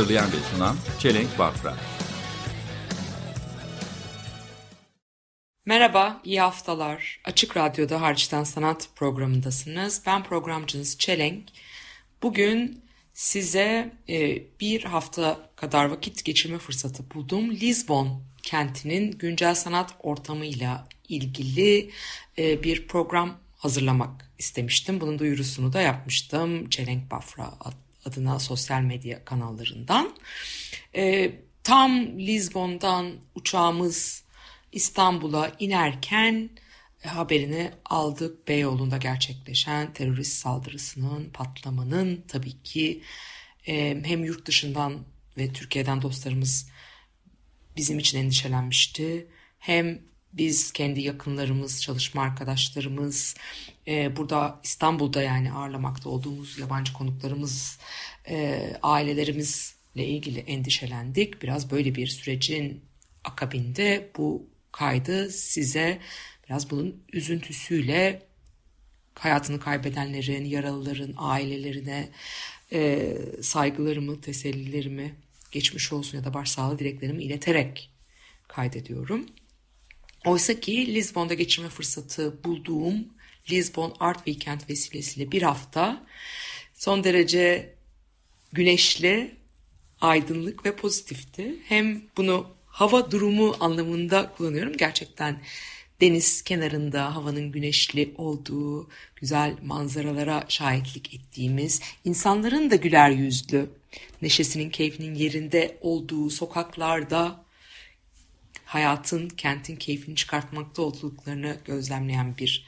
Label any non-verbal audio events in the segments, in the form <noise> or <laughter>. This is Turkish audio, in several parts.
Hazırlayan ve sunan Çelenk Bafra. Merhaba, iyi haftalar. Açık Radyo'da Harçtan Sanat programındasınız. Ben programcınız Çelenk. Bugün size e, bir hafta kadar vakit geçirme fırsatı buldum. Lisbon kentinin güncel sanat ortamıyla ilgili e, bir program hazırlamak istemiştim. Bunun duyurusunu da yapmıştım. Çelenk Bafra adına sosyal medya kanallarından. E, tam Lisbon'dan uçağımız İstanbul'a inerken e, haberini aldık Beyoğlu'nda gerçekleşen terörist saldırısının, patlamanın tabii ki e, hem yurt dışından ve Türkiye'den dostlarımız bizim için endişelenmişti. Hem biz kendi yakınlarımız, çalışma arkadaşlarımız, e, burada İstanbul'da yani ağırlamakta olduğumuz yabancı konuklarımız, e, ailelerimizle ilgili endişelendik. Biraz böyle bir sürecin akabinde bu kaydı size biraz bunun üzüntüsüyle hayatını kaybedenlerin, yaralıların ailelerine e, saygılarımı, tesellilerimi, geçmiş olsun ya da başsağlığı dileklerimi ileterek kaydediyorum. Oysa ki Lisbon'da geçirme fırsatı bulduğum Lisbon Art Weekend vesilesiyle bir hafta son derece güneşli, aydınlık ve pozitifti. Hem bunu hava durumu anlamında kullanıyorum. Gerçekten deniz kenarında havanın güneşli olduğu, güzel manzaralara şahitlik ettiğimiz, insanların da güler yüzlü, neşesinin, keyfinin yerinde olduğu sokaklarda hayatın, kentin keyfini çıkartmakta olduklarını gözlemleyen bir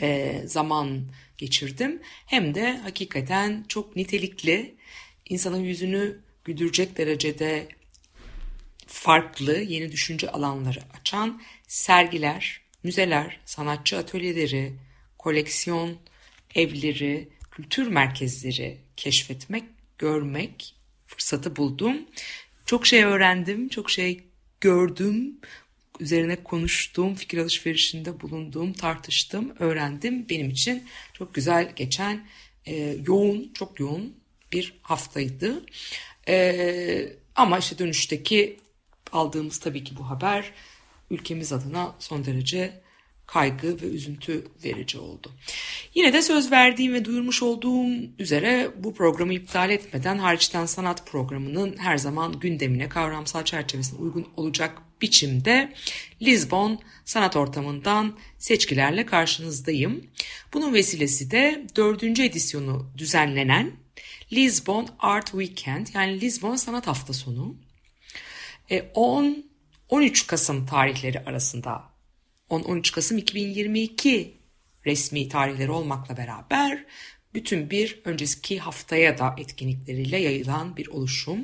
e, zaman geçirdim. Hem de hakikaten çok nitelikli, insanın yüzünü güldürecek derecede farklı yeni düşünce alanları açan sergiler, müzeler, sanatçı atölyeleri, koleksiyon evleri, kültür merkezleri keşfetmek, görmek fırsatı buldum. Çok şey öğrendim, çok şey gördüm, üzerine konuştum, fikir alışverişinde bulundum, tartıştım, öğrendim. Benim için çok güzel geçen, e, yoğun, çok yoğun bir haftaydı. E, ama işte dönüşteki aldığımız tabii ki bu haber ülkemiz adına son derece kaygı ve üzüntü verici oldu. Yine de söz verdiğim ve duyurmuş olduğum üzere bu programı iptal etmeden hariçten sanat programının her zaman gündemine kavramsal çerçevesine uygun olacak biçimde Lisbon sanat ortamından seçkilerle karşınızdayım. Bunun vesilesi de dördüncü edisyonu düzenlenen Lisbon Art Weekend yani Lisbon Sanat Hafta Sonu 10 13 Kasım tarihleri arasında 10-13 Kasım 2022 resmi tarihleri olmakla beraber bütün bir önceki haftaya da etkinlikleriyle yayılan bir oluşum.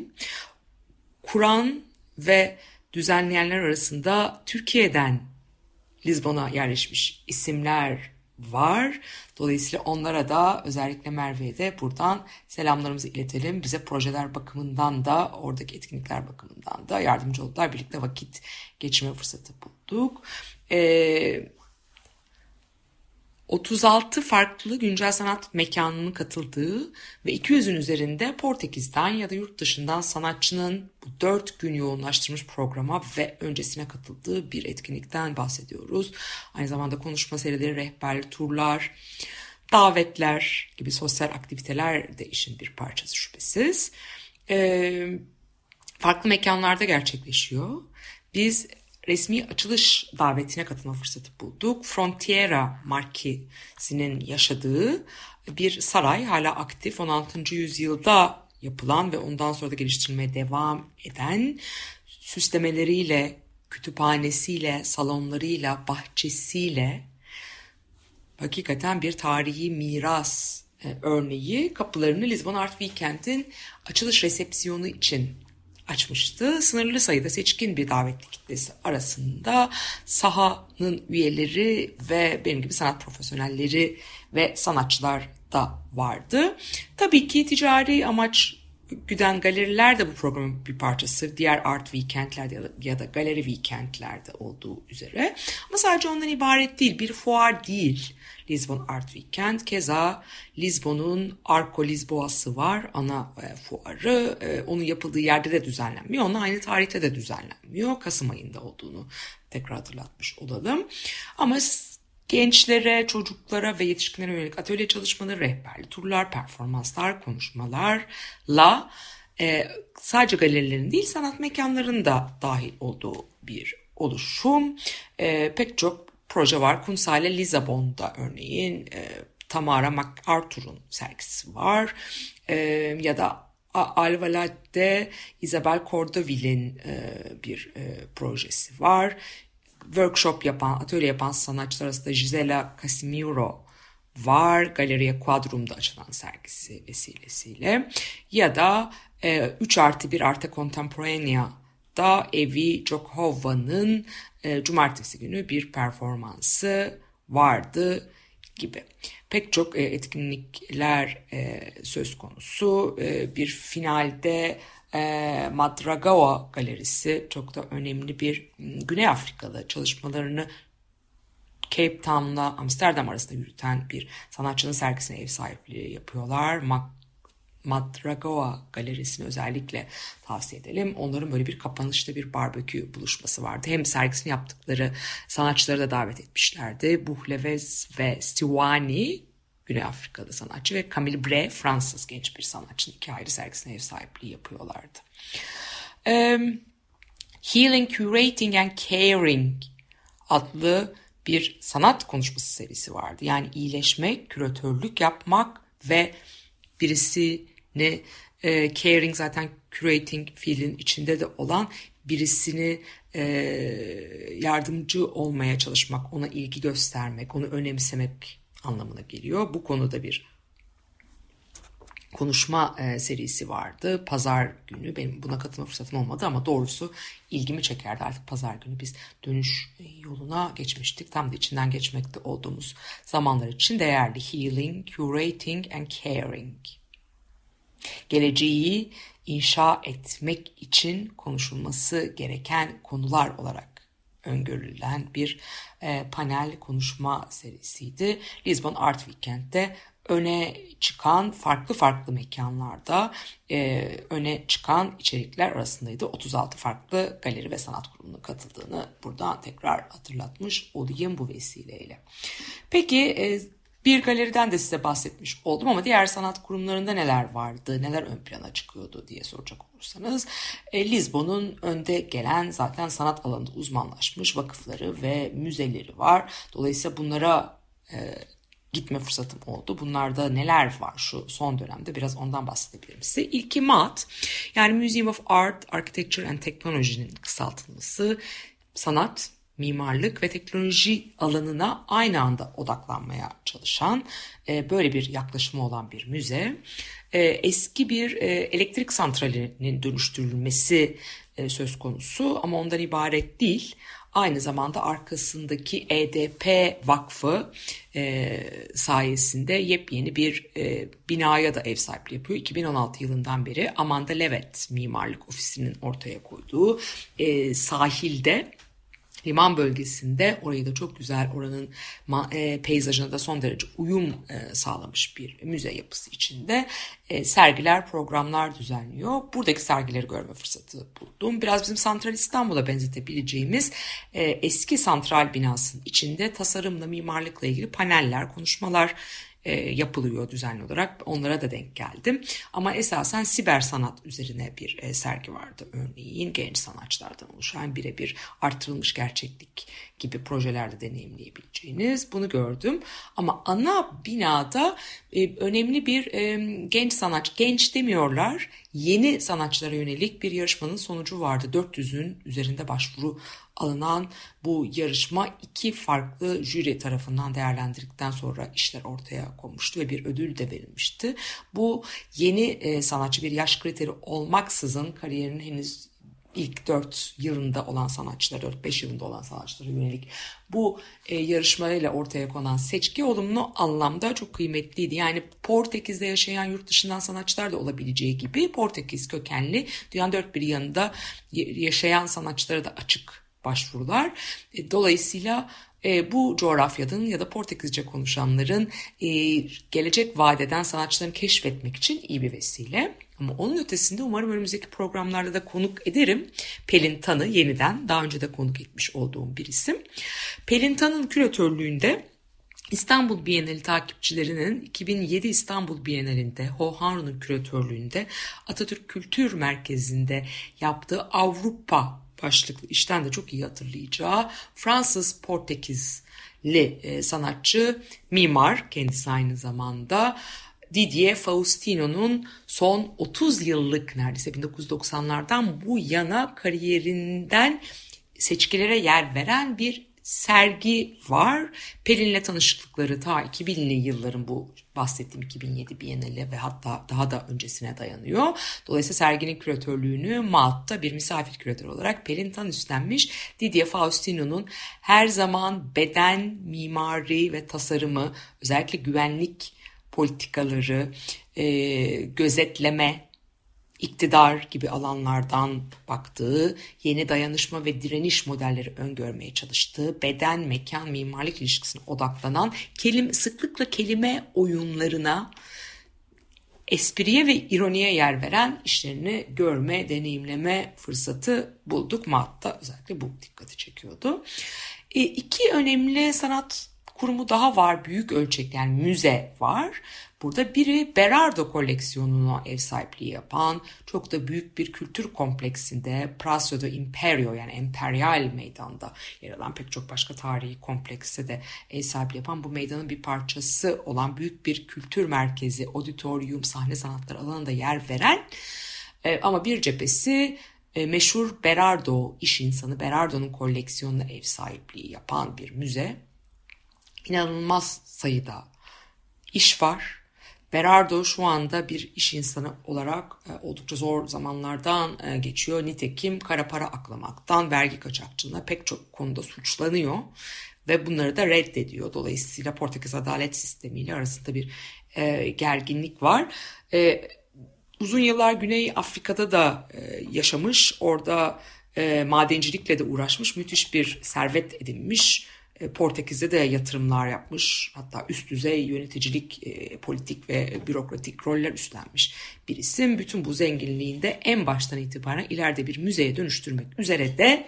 Kuran ve düzenleyenler arasında Türkiye'den Lizbon'a yerleşmiş isimler var. Dolayısıyla onlara da özellikle Merve'ye de buradan selamlarımızı iletelim. Bize projeler bakımından da oradaki etkinlikler bakımından da yardımcı oldular. Birlikte vakit geçirme fırsatı bulduk. Ee, 36 farklı güncel sanat mekanının katıldığı ve 200'ün üzerinde Portekiz'den ya da yurt dışından sanatçının bu 4 gün yoğunlaştırmış programa ve öncesine katıldığı bir etkinlikten bahsediyoruz. Aynı zamanda konuşma serileri, rehberli turlar, davetler gibi sosyal aktiviteler de işin bir parçası şüphesiz. Ee, farklı mekanlarda gerçekleşiyor. Biz resmi açılış davetine katılma fırsatı bulduk. Frontiera markesinin yaşadığı bir saray hala aktif 16. yüzyılda yapılan ve ondan sonra da geliştirilmeye devam eden süslemeleriyle, kütüphanesiyle, salonlarıyla, bahçesiyle hakikaten bir tarihi miras e, örneği kapılarını Lisbon Art Weekend'in açılış resepsiyonu için açmıştı. Sınırlı sayıda seçkin bir davetli kitlesi arasında sahanın üyeleri ve benim gibi sanat profesyonelleri ve sanatçılar da vardı. Tabii ki ticari amaç güden galeriler de bu programın bir parçası. Diğer art weekendlerde ya da, ya da galeri weekendlerde olduğu üzere. Ama sadece ondan ibaret değil. Bir fuar değil. Lisbon Art Weekend. Keza Lisbon'un Arco Lisboa'sı var. Ana e, fuarı. E, onun yapıldığı yerde de düzenlenmiyor. Onun aynı tarihte de düzenlenmiyor. Kasım ayında olduğunu tekrar hatırlatmış olalım. Ama gençlere, çocuklara ve yetişkinlere yönelik atölye çalışmaları, rehberli turlar, performanslar, konuşmalarla e, sadece galerilerin değil sanat mekanlarının da dahil olduğu bir oluşum. E, pek çok proje var. Kunsale Lisabon'da örneğin e, Tamara MacArthur'un sergisi var. E, ya da Alvalad'de Isabel Cordoville'in e, bir e, projesi var workshop yapan, atölye yapan sanatçılar arasında Gisela Casimiro var. Galeriye Quadrum'da açılan sergisi vesilesiyle. Ya da e, 3 artı 1 Arte Contemporanea'da Evi Jokhova'nın e, cumartesi günü bir performansı vardı gibi. Pek çok e, etkinlikler e, söz konusu. E, bir finalde e, Madragawa Galerisi çok da önemli bir Güney Afrikalı çalışmalarını Cape Town'la Amsterdam arasında yürüten bir sanatçının sergisine ev sahipliği yapıyorlar. Mac Madragoa Galerisi'ni özellikle tavsiye edelim. Onların böyle bir kapanışta bir barbekü buluşması vardı. Hem sergisini yaptıkları sanatçıları da davet etmişlerdi. Buhlevez ve Stiwani Güney Afrikalı sanatçı ve Camille Bre Fransız genç bir sanatçının iki ayrı sergisine ev sahipliği yapıyorlardı. Um, Healing, Curating and Caring adlı bir sanat konuşması serisi vardı. Yani iyileşmek, küratörlük yapmak ve birisini e, caring zaten curating fiilin içinde de olan birisini e, yardımcı olmaya çalışmak, ona ilgi göstermek, onu önemsemek anlamına geliyor. Bu konuda bir konuşma e, serisi vardı. Pazar günü benim buna katılma fırsatım olmadı ama doğrusu ilgimi çekerdi. Artık pazar günü biz dönüş yoluna geçmiştik. Tam da içinden geçmekte olduğumuz zamanlar için değerli. Healing, curating and caring. Geleceği inşa etmek için konuşulması gereken konular olarak öngörülen bir e, panel konuşma serisiydi. Lisbon Art Weekend'de öne çıkan farklı farklı mekanlarda e, öne çıkan içerikler arasındaydı. 36 farklı galeri ve sanat kurumuna katıldığını buradan tekrar hatırlatmış olayım bu vesileyle. Peki e, bir galeriden de size bahsetmiş oldum ama diğer sanat kurumlarında neler vardı, neler ön plana çıkıyordu diye soracak olursanız e, Lisbon'un önde gelen zaten sanat alanında uzmanlaşmış vakıfları ve müzeleri var. Dolayısıyla bunlara e, gitme fırsatım oldu. Bunlarda neler var şu son dönemde biraz ondan bahsedebilirim size. İlki MAT yani Museum of Art, Architecture and Technology'nin kısaltılması sanat, mimarlık ve teknoloji alanına aynı anda odaklanmaya çalışan e, böyle bir yaklaşımı olan bir müze. E, eski bir e, elektrik santralinin dönüştürülmesi e, söz konusu ama ondan ibaret değil. Aynı zamanda arkasındaki EDP Vakfı e, sayesinde yepyeni bir e, binaya da ev sahipliği yapıyor. 2016 yılından beri Amanda Levet Mimarlık Ofisi'nin ortaya koyduğu e, sahilde liman bölgesinde orayı da çok güzel oranın e, peyzajına da son derece uyum e, sağlamış bir müze yapısı içinde e, sergiler, programlar düzenliyor. Buradaki sergileri görme fırsatı buldum. Biraz bizim Santral İstanbul'a benzetebileceğimiz eski santral binasının içinde tasarımla, mimarlıkla ilgili paneller, konuşmalar e, yapılıyor düzenli olarak. Onlara da denk geldim. Ama esasen siber sanat üzerine bir e, sergi vardı. Örneğin genç sanatçılardan oluşan birebir artırılmış gerçeklik gibi projelerde deneyimleyebileceğiniz bunu gördüm. Ama ana binada e, önemli bir e, genç sanatçı, genç demiyorlar, yeni sanatçılara yönelik bir yarışmanın sonucu vardı. 400'ün üzerinde başvuru alınan bu yarışma iki farklı jüri tarafından değerlendirdikten sonra işler ortaya konmuştu ve bir ödül de verilmişti. Bu yeni e, sanatçı bir yaş kriteri olmaksızın kariyerinin henüz ilk 4 yılında olan sanatçılar, 4-5 yılında olan sanatçılara yönelik bu e, yarışmayla ortaya konan seçki olumlu anlamda çok kıymetliydi. Yani Portekiz'de yaşayan yurt dışından sanatçılar da olabileceği gibi Portekiz kökenli dünyanın dört bir yanında yaşayan sanatçılara da açık başvurular. E, dolayısıyla e, bu coğrafyanın ya da Portekizce konuşanların e, gelecek vadeden sanatçılarını keşfetmek için iyi bir vesile. Ama onun ötesinde umarım önümüzdeki programlarda da konuk ederim. Pelin Tan'ı yeniden daha önce de konuk etmiş olduğum bir isim. Pelin Tan'ın küratörlüğünde İstanbul Bienali takipçilerinin 2007 İstanbul Bienalinde Hohanru'nun küratörlüğünde Atatürk Kültür Merkezi'nde yaptığı Avrupa başlıklı işten de çok iyi hatırlayacağı Fransız Portekizli e, sanatçı, mimar kendisi aynı zamanda Didier Faustino'nun son 30 yıllık neredeyse 1990'lardan bu yana kariyerinden seçkilere yer veren bir sergi var. Pelin'le tanışıklıkları ta 2000'li yılların bu bahsettiğim 2007 Bienali ve hatta daha da öncesine dayanıyor. Dolayısıyla serginin küratörlüğünü Maat'ta bir misafir küratör olarak Pelin Tan üstlenmiş. Didier Faustino'nun her zaman beden, mimari ve tasarımı özellikle güvenlik politikaları, e, gözetleme, iktidar gibi alanlardan baktığı, yeni dayanışma ve direniş modelleri öngörmeye çalıştığı, beden, mekan, mimarlık ilişkisine odaklanan kelime, sıklıkla kelime oyunlarına, espriye ve ironiye yer veren işlerini görme, deneyimleme fırsatı bulduk. Maat'ta özellikle bu dikkati çekiyordu. E, iki önemli sanat kurumu daha var büyük ölçekli yani müze var. Burada biri Berardo koleksiyonuna ev sahipliği yapan çok da büyük bir kültür kompleksinde Prazo de Imperio yani emperyal meydanda yer alan pek çok başka tarihi komplekse de ev sahipliği yapan bu meydanın bir parçası olan büyük bir kültür merkezi, auditorium, sahne sanatları alanında yer veren e, ama bir cephesi e, meşhur Berardo iş insanı Berardo'nun koleksiyonuna ev sahipliği yapan bir müze. İnanılmaz sayıda iş var Berardo şu anda bir iş insanı olarak e, oldukça zor zamanlardan e, geçiyor. Nitekim kara para aklamaktan vergi kaçakçılığına pek çok konuda suçlanıyor ve bunları da reddediyor. Dolayısıyla Portekiz adalet sistemiyle arasında bir e, gerginlik var. Uzun yıllar Güney Afrika'da da yaşamış. Orada madencilikle de uğraşmış. Müthiş bir servet edinmiş Portekiz'de de yatırımlar yapmış. Hatta üst düzey yöneticilik, e, politik ve bürokratik roller üstlenmiş bir isim. Bütün bu zenginliğinde en baştan itibaren ileride bir müzeye dönüştürmek üzere de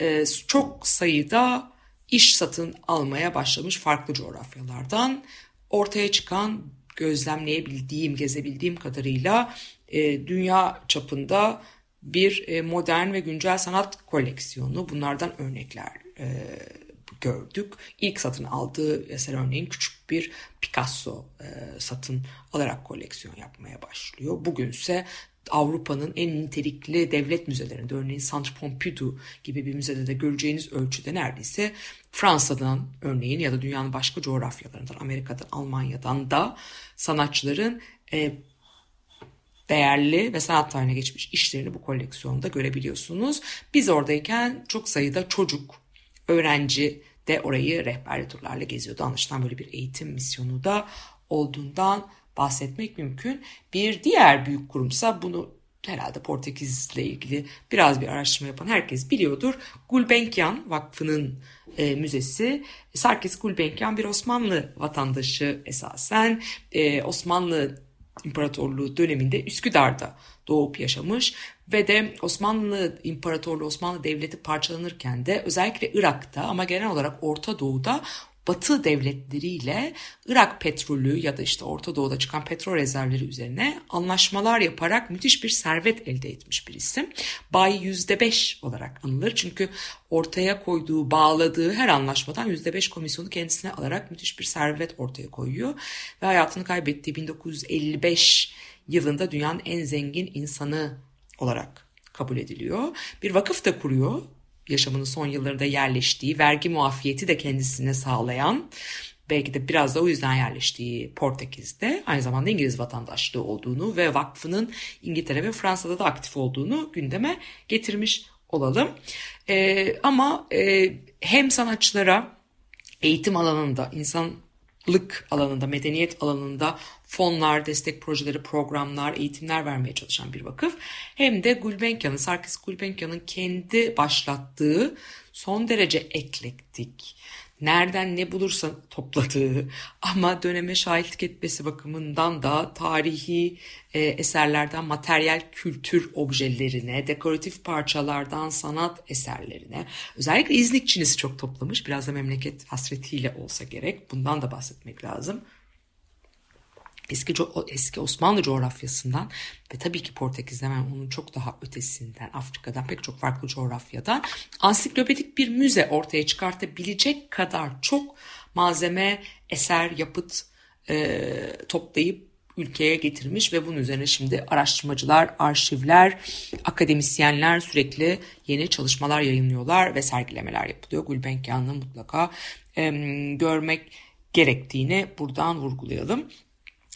e, çok sayıda iş satın almaya başlamış farklı coğrafyalardan. Ortaya çıkan gözlemleyebildiğim, gezebildiğim kadarıyla dünya çapında bir modern ve güncel sanat koleksiyonu bunlardan örnekler gördük. İlk satın aldığı eser örneğin küçük bir Picasso e, satın alarak koleksiyon yapmaya başlıyor. Bugünse Avrupa'nın en nitelikli devlet müzelerinde örneğin Centre Pompidou gibi bir müzede de göreceğiniz ölçüde neredeyse Fransa'dan örneğin ya da dünyanın başka coğrafyalarından Amerika'dan Almanya'dan da sanatçıların e, değerli ve sanat tarihine geçmiş işlerini bu koleksiyonda görebiliyorsunuz. Biz oradayken çok sayıda çocuk, öğrenci de orayı rehberli turlarla geziyordu. Anlaşılan böyle bir eğitim misyonu da olduğundan bahsetmek mümkün. Bir diğer büyük kurumsa bunu herhalde Portekiz'le ilgili biraz bir araştırma yapan herkes biliyordur. Gulbenkian Vakfı'nın e, müzesi. Sarkis Gulbenkian bir Osmanlı vatandaşı esasen. E, Osmanlı İmparatorluğu döneminde Üsküdar'da doğup yaşamış ve de Osmanlı İmparatorluğu, Osmanlı Devleti parçalanırken de özellikle Irak'ta ama genel olarak Orta Doğu'da Batı devletleriyle Irak petrolü ya da işte Orta Doğu'da çıkan petrol rezervleri üzerine anlaşmalar yaparak müthiş bir servet elde etmiş bir isim. Bay %5 olarak anılır. Çünkü ortaya koyduğu, bağladığı her anlaşmadan %5 komisyonu kendisine alarak müthiş bir servet ortaya koyuyor. Ve hayatını kaybettiği 1955 yılında dünyanın en zengin insanı olarak kabul ediliyor. Bir vakıf da kuruyor. Yaşamının son yıllarında yerleştiği, vergi muafiyeti de kendisine sağlayan, belki de biraz da o yüzden yerleştiği Portekiz'de aynı zamanda İngiliz vatandaşlığı olduğunu ve vakfının İngiltere ve Fransa'da da aktif olduğunu gündeme getirmiş olalım. Ee, ama e, hem sanatçılara eğitim alanında, insanlık alanında, medeniyet alanında fonlar, destek projeleri, programlar, eğitimler vermeye çalışan bir vakıf. Hem de Gulbenkian'ın, Sarkis Gulbenkian'ın kendi başlattığı son derece eklektik, nereden ne bulursa topladığı <laughs> ama döneme şahitlik etmesi bakımından da tarihi e, eserlerden materyal kültür objelerine, dekoratif parçalardan sanat eserlerine, özellikle İznik çok toplamış. Biraz da memleket hasretiyle olsa gerek. Bundan da bahsetmek lazım eski eski Osmanlı coğrafyasından ve tabii ki Portekiz'den yani onun çok daha ötesinden Afrika'dan pek çok farklı coğrafyadan ansiklopedik bir müze ortaya çıkartabilecek kadar çok malzeme, eser, yapıt e, toplayıp ülkeye getirmiş ve bunun üzerine şimdi araştırmacılar, arşivler, akademisyenler sürekli yeni çalışmalar yayınlıyorlar ve sergilemeler yapılıyor. Gulbenkian'ı mutlaka e, görmek gerektiğini buradan vurgulayalım.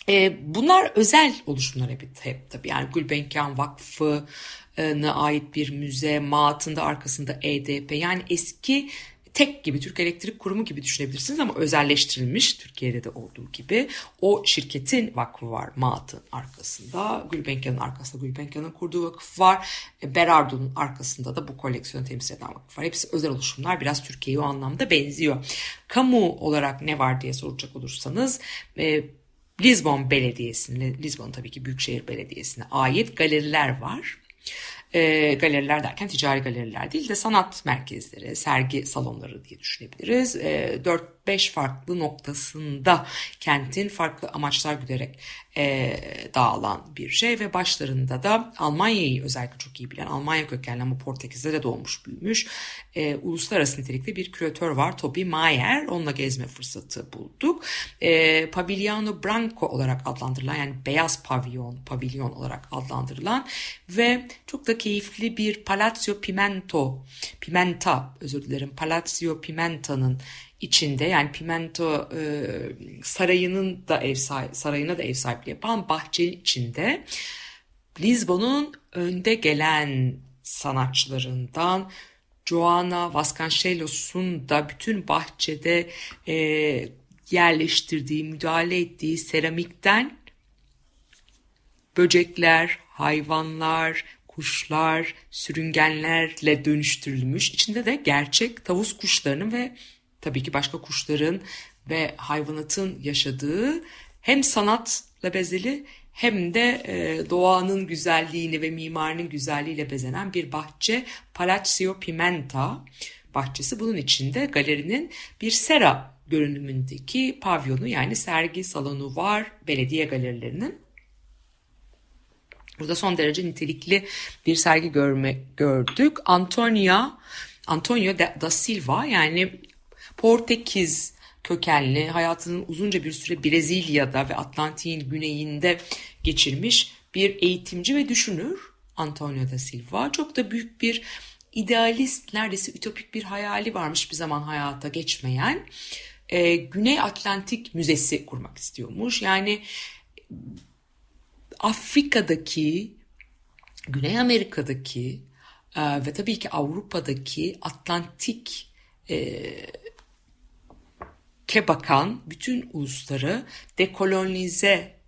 E, bunlar özel oluşumlar hep, hep tabii. Yani Gulbenkian Vakfı'na ait bir müze, Maat'ın arkasında EDP. Yani eski tek gibi Türk Elektrik Kurumu gibi düşünebilirsiniz ama özelleştirilmiş Türkiye'de de olduğu gibi. O şirketin vakfı var Maat'ın arkasında Gulbenkian'ın arkasında. Gulbenkian'ın kurduğu vakıf var. E, Berardo'nun arkasında da bu koleksiyonu temsil eden vakıf var. Hepsi özel oluşumlar biraz Türkiye'ye o anlamda benziyor. Kamu olarak ne var diye soracak olursanız e, Lisbon Belediyesi'ne, Lisbon tabii ki Büyükşehir Belediyesi'ne ait galeriler var. E, galeriler derken ticari galeriler değil de sanat merkezleri, sergi salonları diye düşünebiliriz. E, 4-5 farklı noktasında kentin farklı amaçlar güderek e, dağılan bir şey ve başlarında da Almanya'yı özellikle çok iyi bilen Almanya kökenli ama Portekiz'de de doğmuş büyümüş e, uluslararası nitelikte bir küratör var Toby Mayer onunla gezme fırsatı bulduk. E, Pavigliano Branco olarak adlandırılan yani beyaz pavyon, pavilyon olarak adlandırılan ve çok da keyifli bir Palazzo Pimento, Pimenta özür dilerim Palazzo Pimenta'nın içinde yani Pimento e, sarayının da ev sahibi, sarayına da ev sahipliği yapan bahçe içinde Lisbon'un önde gelen sanatçılarından Joana Vasconcelos'un da bütün bahçede e, yerleştirdiği, müdahale ettiği seramikten böcekler, hayvanlar, kuşlar, sürüngenlerle dönüştürülmüş. İçinde de gerçek tavus kuşlarının ve tabii ki başka kuşların ve hayvanatın yaşadığı hem sanatla bezeli hem de e, doğanın güzelliğini ve mimarinin güzelliğiyle bezenen bir bahçe Palazzo Pimenta bahçesi. Bunun içinde galerinin bir sera görünümündeki pavyonu yani sergi salonu var belediye galerilerinin. Burada son derece nitelikli bir sergi görme, gördük. Antonia, Antonio da Silva yani Portekiz kökenli hayatının uzunca bir süre Brezilya'da ve Atlantik'in güneyinde geçirmiş bir eğitimci ve düşünür Antonio da Silva. Çok da büyük bir idealist, neredeyse ütopik bir hayali varmış bir zaman hayata geçmeyen. E, Güney Atlantik Müzesi kurmak istiyormuş. Yani Afrika'daki, Güney Amerika'daki e, ve tabii ki Avrupa'daki Atlantik e, ke bakan bütün ulusları dekolonize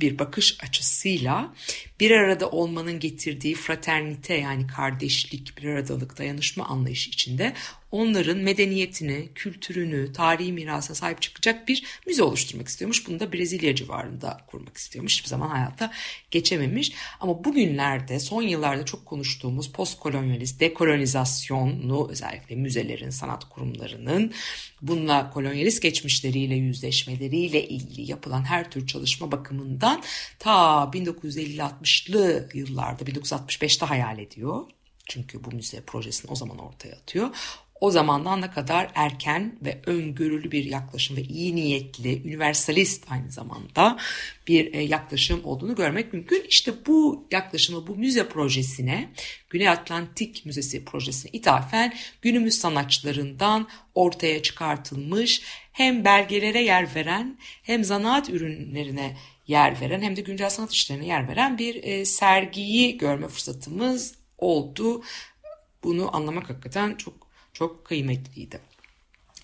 bir bakış açısıyla bir arada olmanın getirdiği fraternite yani kardeşlik, bir aradalık, dayanışma anlayışı içinde onların medeniyetini, kültürünü, tarihi mirasa sahip çıkacak bir müze oluşturmak istiyormuş. Bunu da Brezilya civarında kurmak istiyormuş. Hiçbir zaman hayata geçememiş. Ama bugünlerde son yıllarda çok konuştuğumuz postkolonyalist dekolonizasyonu özellikle müzelerin, sanat kurumlarının bununla kolonyalist geçmişleriyle yüzleşmeleriyle ilgili yapılan her tür çalışma bakımından ta 1950-60'lı yıllarda 1965'te hayal ediyor. Çünkü bu müze projesini o zaman ortaya atıyor o zamandan ne kadar erken ve öngörülü bir yaklaşım ve iyi niyetli, universalist aynı zamanda bir e, yaklaşım olduğunu görmek mümkün. İşte bu yaklaşımı bu müze projesine, Güney Atlantik Müzesi projesine ithafen günümüz sanatçılarından ortaya çıkartılmış hem belgelere yer veren hem zanaat ürünlerine yer veren hem de güncel sanat işlerine yer veren bir e, sergiyi görme fırsatımız oldu. Bunu anlamak hakikaten çok çok kıymetliydi.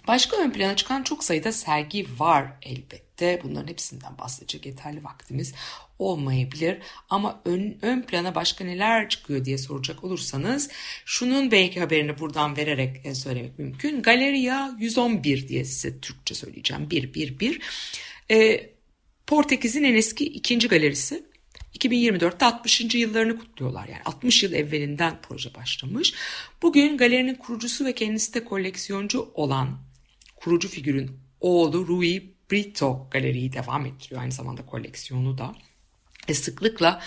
Başka ön plana çıkan çok sayıda sergi var elbette. Bunların hepsinden bahsedecek yeterli vaktimiz olmayabilir. Ama ön, ön plana başka neler çıkıyor diye soracak olursanız şunun belki haberini buradan vererek e, söylemek mümkün. Galeria 111 diye size Türkçe söyleyeceğim. 111. E, Portekiz'in en eski ikinci galerisi. 2024'te 60. yıllarını kutluyorlar. Yani 60 yıl evvelinden proje başlamış. Bugün galerinin kurucusu ve kendisi de koleksiyoncu olan kurucu figürün oğlu Rui Brito galeriyi devam ettiriyor. Aynı zamanda koleksiyonu da. E sıklıkla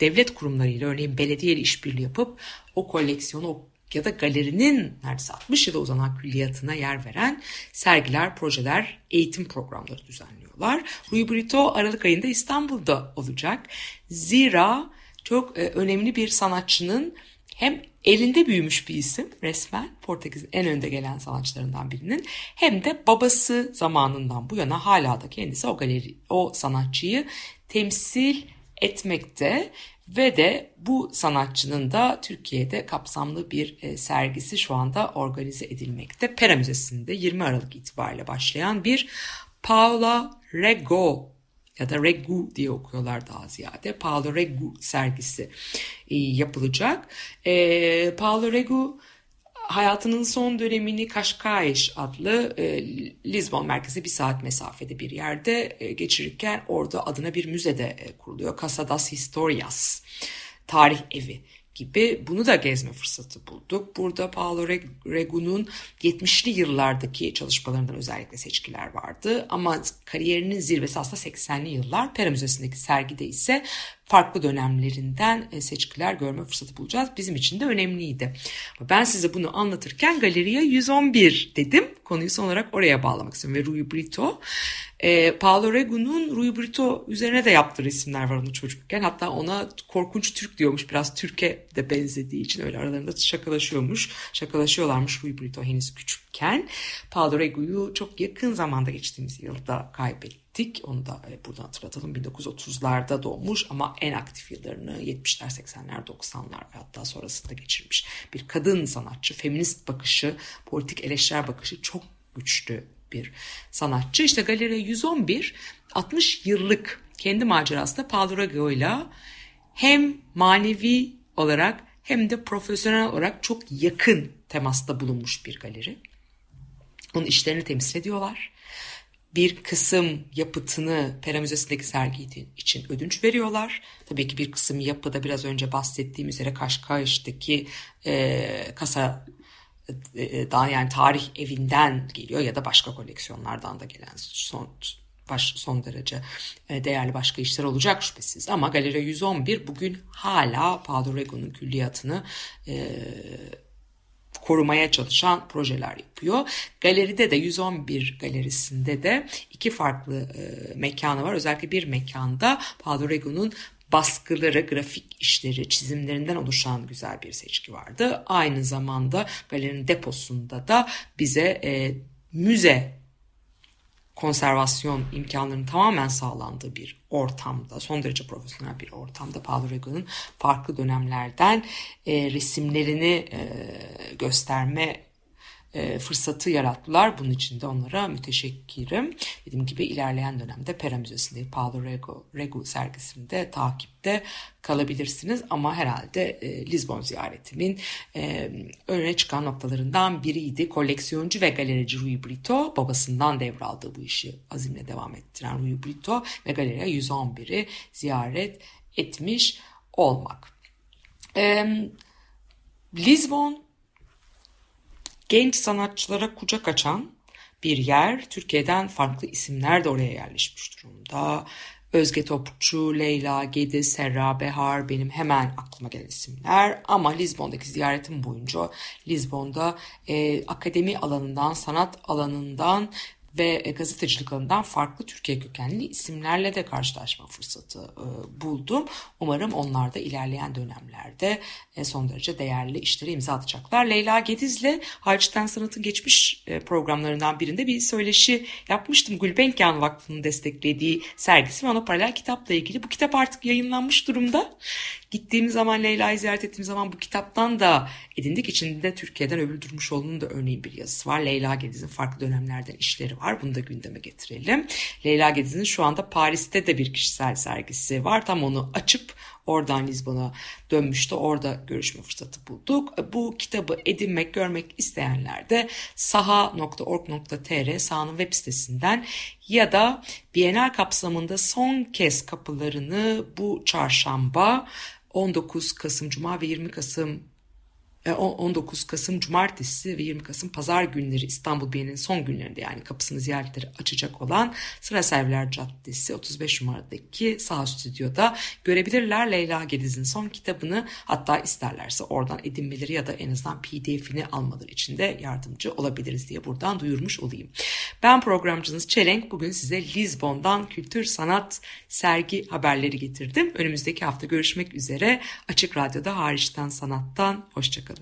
devlet kurumlarıyla örneğin belediyeyle işbirliği yapıp o koleksiyonu ya da galerinin neredeyse 60 yıla uzanan külliyatına yer veren sergiler, projeler, eğitim programları düzenliyorlar. Rui Brito Aralık ayında İstanbul'da olacak. Zira çok e, önemli bir sanatçının hem elinde büyümüş bir isim resmen Portekiz'in en önde gelen sanatçılarından birinin hem de babası zamanından bu yana hala da kendisi o galeri o sanatçıyı temsil etmekte ve de bu sanatçının da Türkiye'de kapsamlı bir e, sergisi şu anda organize edilmekte. Pera Müzesi'nde 20 Aralık itibariyle başlayan bir Paula Rego ya da Regu diye okuyorlar daha ziyade. Paolo Regu sergisi e, yapılacak. E, Paolo Regu hayatının son dönemini Kaşkayş adlı e, Lisbon merkezi bir saat mesafede bir yerde e, geçirirken orada adına bir müzede e, kuruluyor. Casa das Historias, tarih evi gibi bunu da gezme fırsatı bulduk. Burada Paolo Regu'nun 70'li yıllardaki çalışmalarından özellikle seçkiler vardı. Ama kariyerinin zirvesi aslında 80'li yıllar. Pera Müzesi'ndeki sergide ise farklı dönemlerinden e, seçkiler görme fırsatı bulacağız. Bizim için de önemliydi. Ben size bunu anlatırken Galeriya 111 dedim. Konuyu son olarak oraya bağlamak istiyorum. Ve Rui Brito. E, Paolo Regu'nun Rui Brito üzerine de yaptığı resimler var onu çocukken. Hatta ona korkunç Türk diyormuş. Biraz Türk'e de benzediği için öyle aralarında şakalaşıyormuş. Şakalaşıyorlarmış Rui Brito henüz küçükken. Paolo Regu'yu çok yakın zamanda geçtiğimiz yılda kaybettik ettik. Onu da e, buradan hatırlatalım. 1930'larda doğmuş ama en aktif yıllarını 70'ler, 80'ler, 90'lar ve hatta sonrasında geçirmiş. Bir kadın sanatçı, feminist bakışı, politik eleştirel bakışı çok güçlü bir sanatçı. İşte Galeri 111 60 yıllık kendi macerasında Paolo ile hem manevi olarak hem de profesyonel olarak çok yakın temasta bulunmuş bir galeri. Onun işlerini temsil ediyorlar bir kısım yapıtını Pera Müzesi'ndeki sergi için ödünç veriyorlar. Tabii ki bir kısım yapıda biraz önce bahsettiğim üzere Kaşkayş'taki e, kasa e, daha yani tarih evinden geliyor ya da başka koleksiyonlardan da gelen son baş, son derece e, değerli başka işler olacak şüphesiz. Ama Galeri 111 bugün hala Padre Rego'nun külliyatını e, korumaya çalışan projeler yapıyor. Galeride de 111 galerisinde de iki farklı e, mekanı var. Özellikle bir mekanda Padre Rego'nun baskıları, grafik işleri, çizimlerinden oluşan güzel bir seçki vardı. Aynı zamanda galerinin deposunda da bize e, müze konservasyon imkanlarının tamamen sağlandığı bir ortamda, son derece profesyonel bir ortamda Paolo Rego'nun farklı dönemlerden e, resimlerini e, gösterme fırsatı yarattılar. Bunun için de onlara müteşekkirim. Dediğim gibi ilerleyen dönemde Pera Müzesi'nde Paolo Rego, Rego sergisinde takipte kalabilirsiniz. Ama herhalde e, Lisbon ziyaretimin e, öne çıkan noktalarından biriydi. Koleksiyoncu ve galerici Rui Brito babasından devraldığı bu işi azimle devam ettiren Rui Brito ve galeriye 111'i ziyaret etmiş olmak. E, Lisbon genç sanatçılara kucak açan bir yer. Türkiye'den farklı isimler de oraya yerleşmiş durumda. Özge Topçu, Leyla Gediz, Serra Behar benim hemen aklıma gelen isimler. Ama Lizbon'daki ziyaretim boyunca Lizbon'da e, akademi alanından, sanat alanından ve e, gazetecilik alanından farklı Türkiye kökenli isimlerle de karşılaşma fırsatı e, buldum. Umarım onlar da ilerleyen dönemlerde e, son derece değerli işleri imza atacaklar. Leyla Gediz'le Harçtan Sanat'ın geçmiş programlarından birinde bir söyleşi yapmıştım. Gulbenkian Vakfı'nın desteklediği sergisi ve ona paralel kitapla ilgili. Bu kitap artık yayınlanmış durumda. Gittiğimiz zaman Leyla'yı ziyaret ettiğimiz zaman bu kitaptan da edindik. İçinde Türkiye'den Öbül Durmuşoğlu'nun da örneğin bir yazısı var. Leyla Gediz'in farklı dönemlerden işleri var. Bunu da gündeme getirelim. Leyla Gediz'in şu anda Paris'te de bir kişisel sergisi var. Tam onu açıp oradan Lizbon'a dönmüştü. Orada görüşme fırsatı bulduk. Bu kitabı edinmek, görmek isteyenler de saha.org.tr sahanın web sitesinden ya da Bienal kapsamında son kez kapılarını bu çarşamba 19 Kasım Cuma ve 20 Kasım 19 e, Kasım Cumartesi ve 20 Kasım Pazar günleri İstanbul Bienali'nin son günlerinde yani kapısını ziyaretleri açacak olan Sıra Serviler Caddesi 35 numaradaki sağ stüdyoda görebilirler Leyla Gediz'in son kitabını hatta isterlerse oradan edinmeleri ya da en azından pdf'ini almaları için de yardımcı olabiliriz diye buradan duyurmuş olayım. Ben programcınız Çelenk bugün size Lizbon'dan kültür sanat sergi haberleri getirdim. Önümüzdeki hafta görüşmek üzere Açık Radyo'da hariçten sanattan hoşçakalın.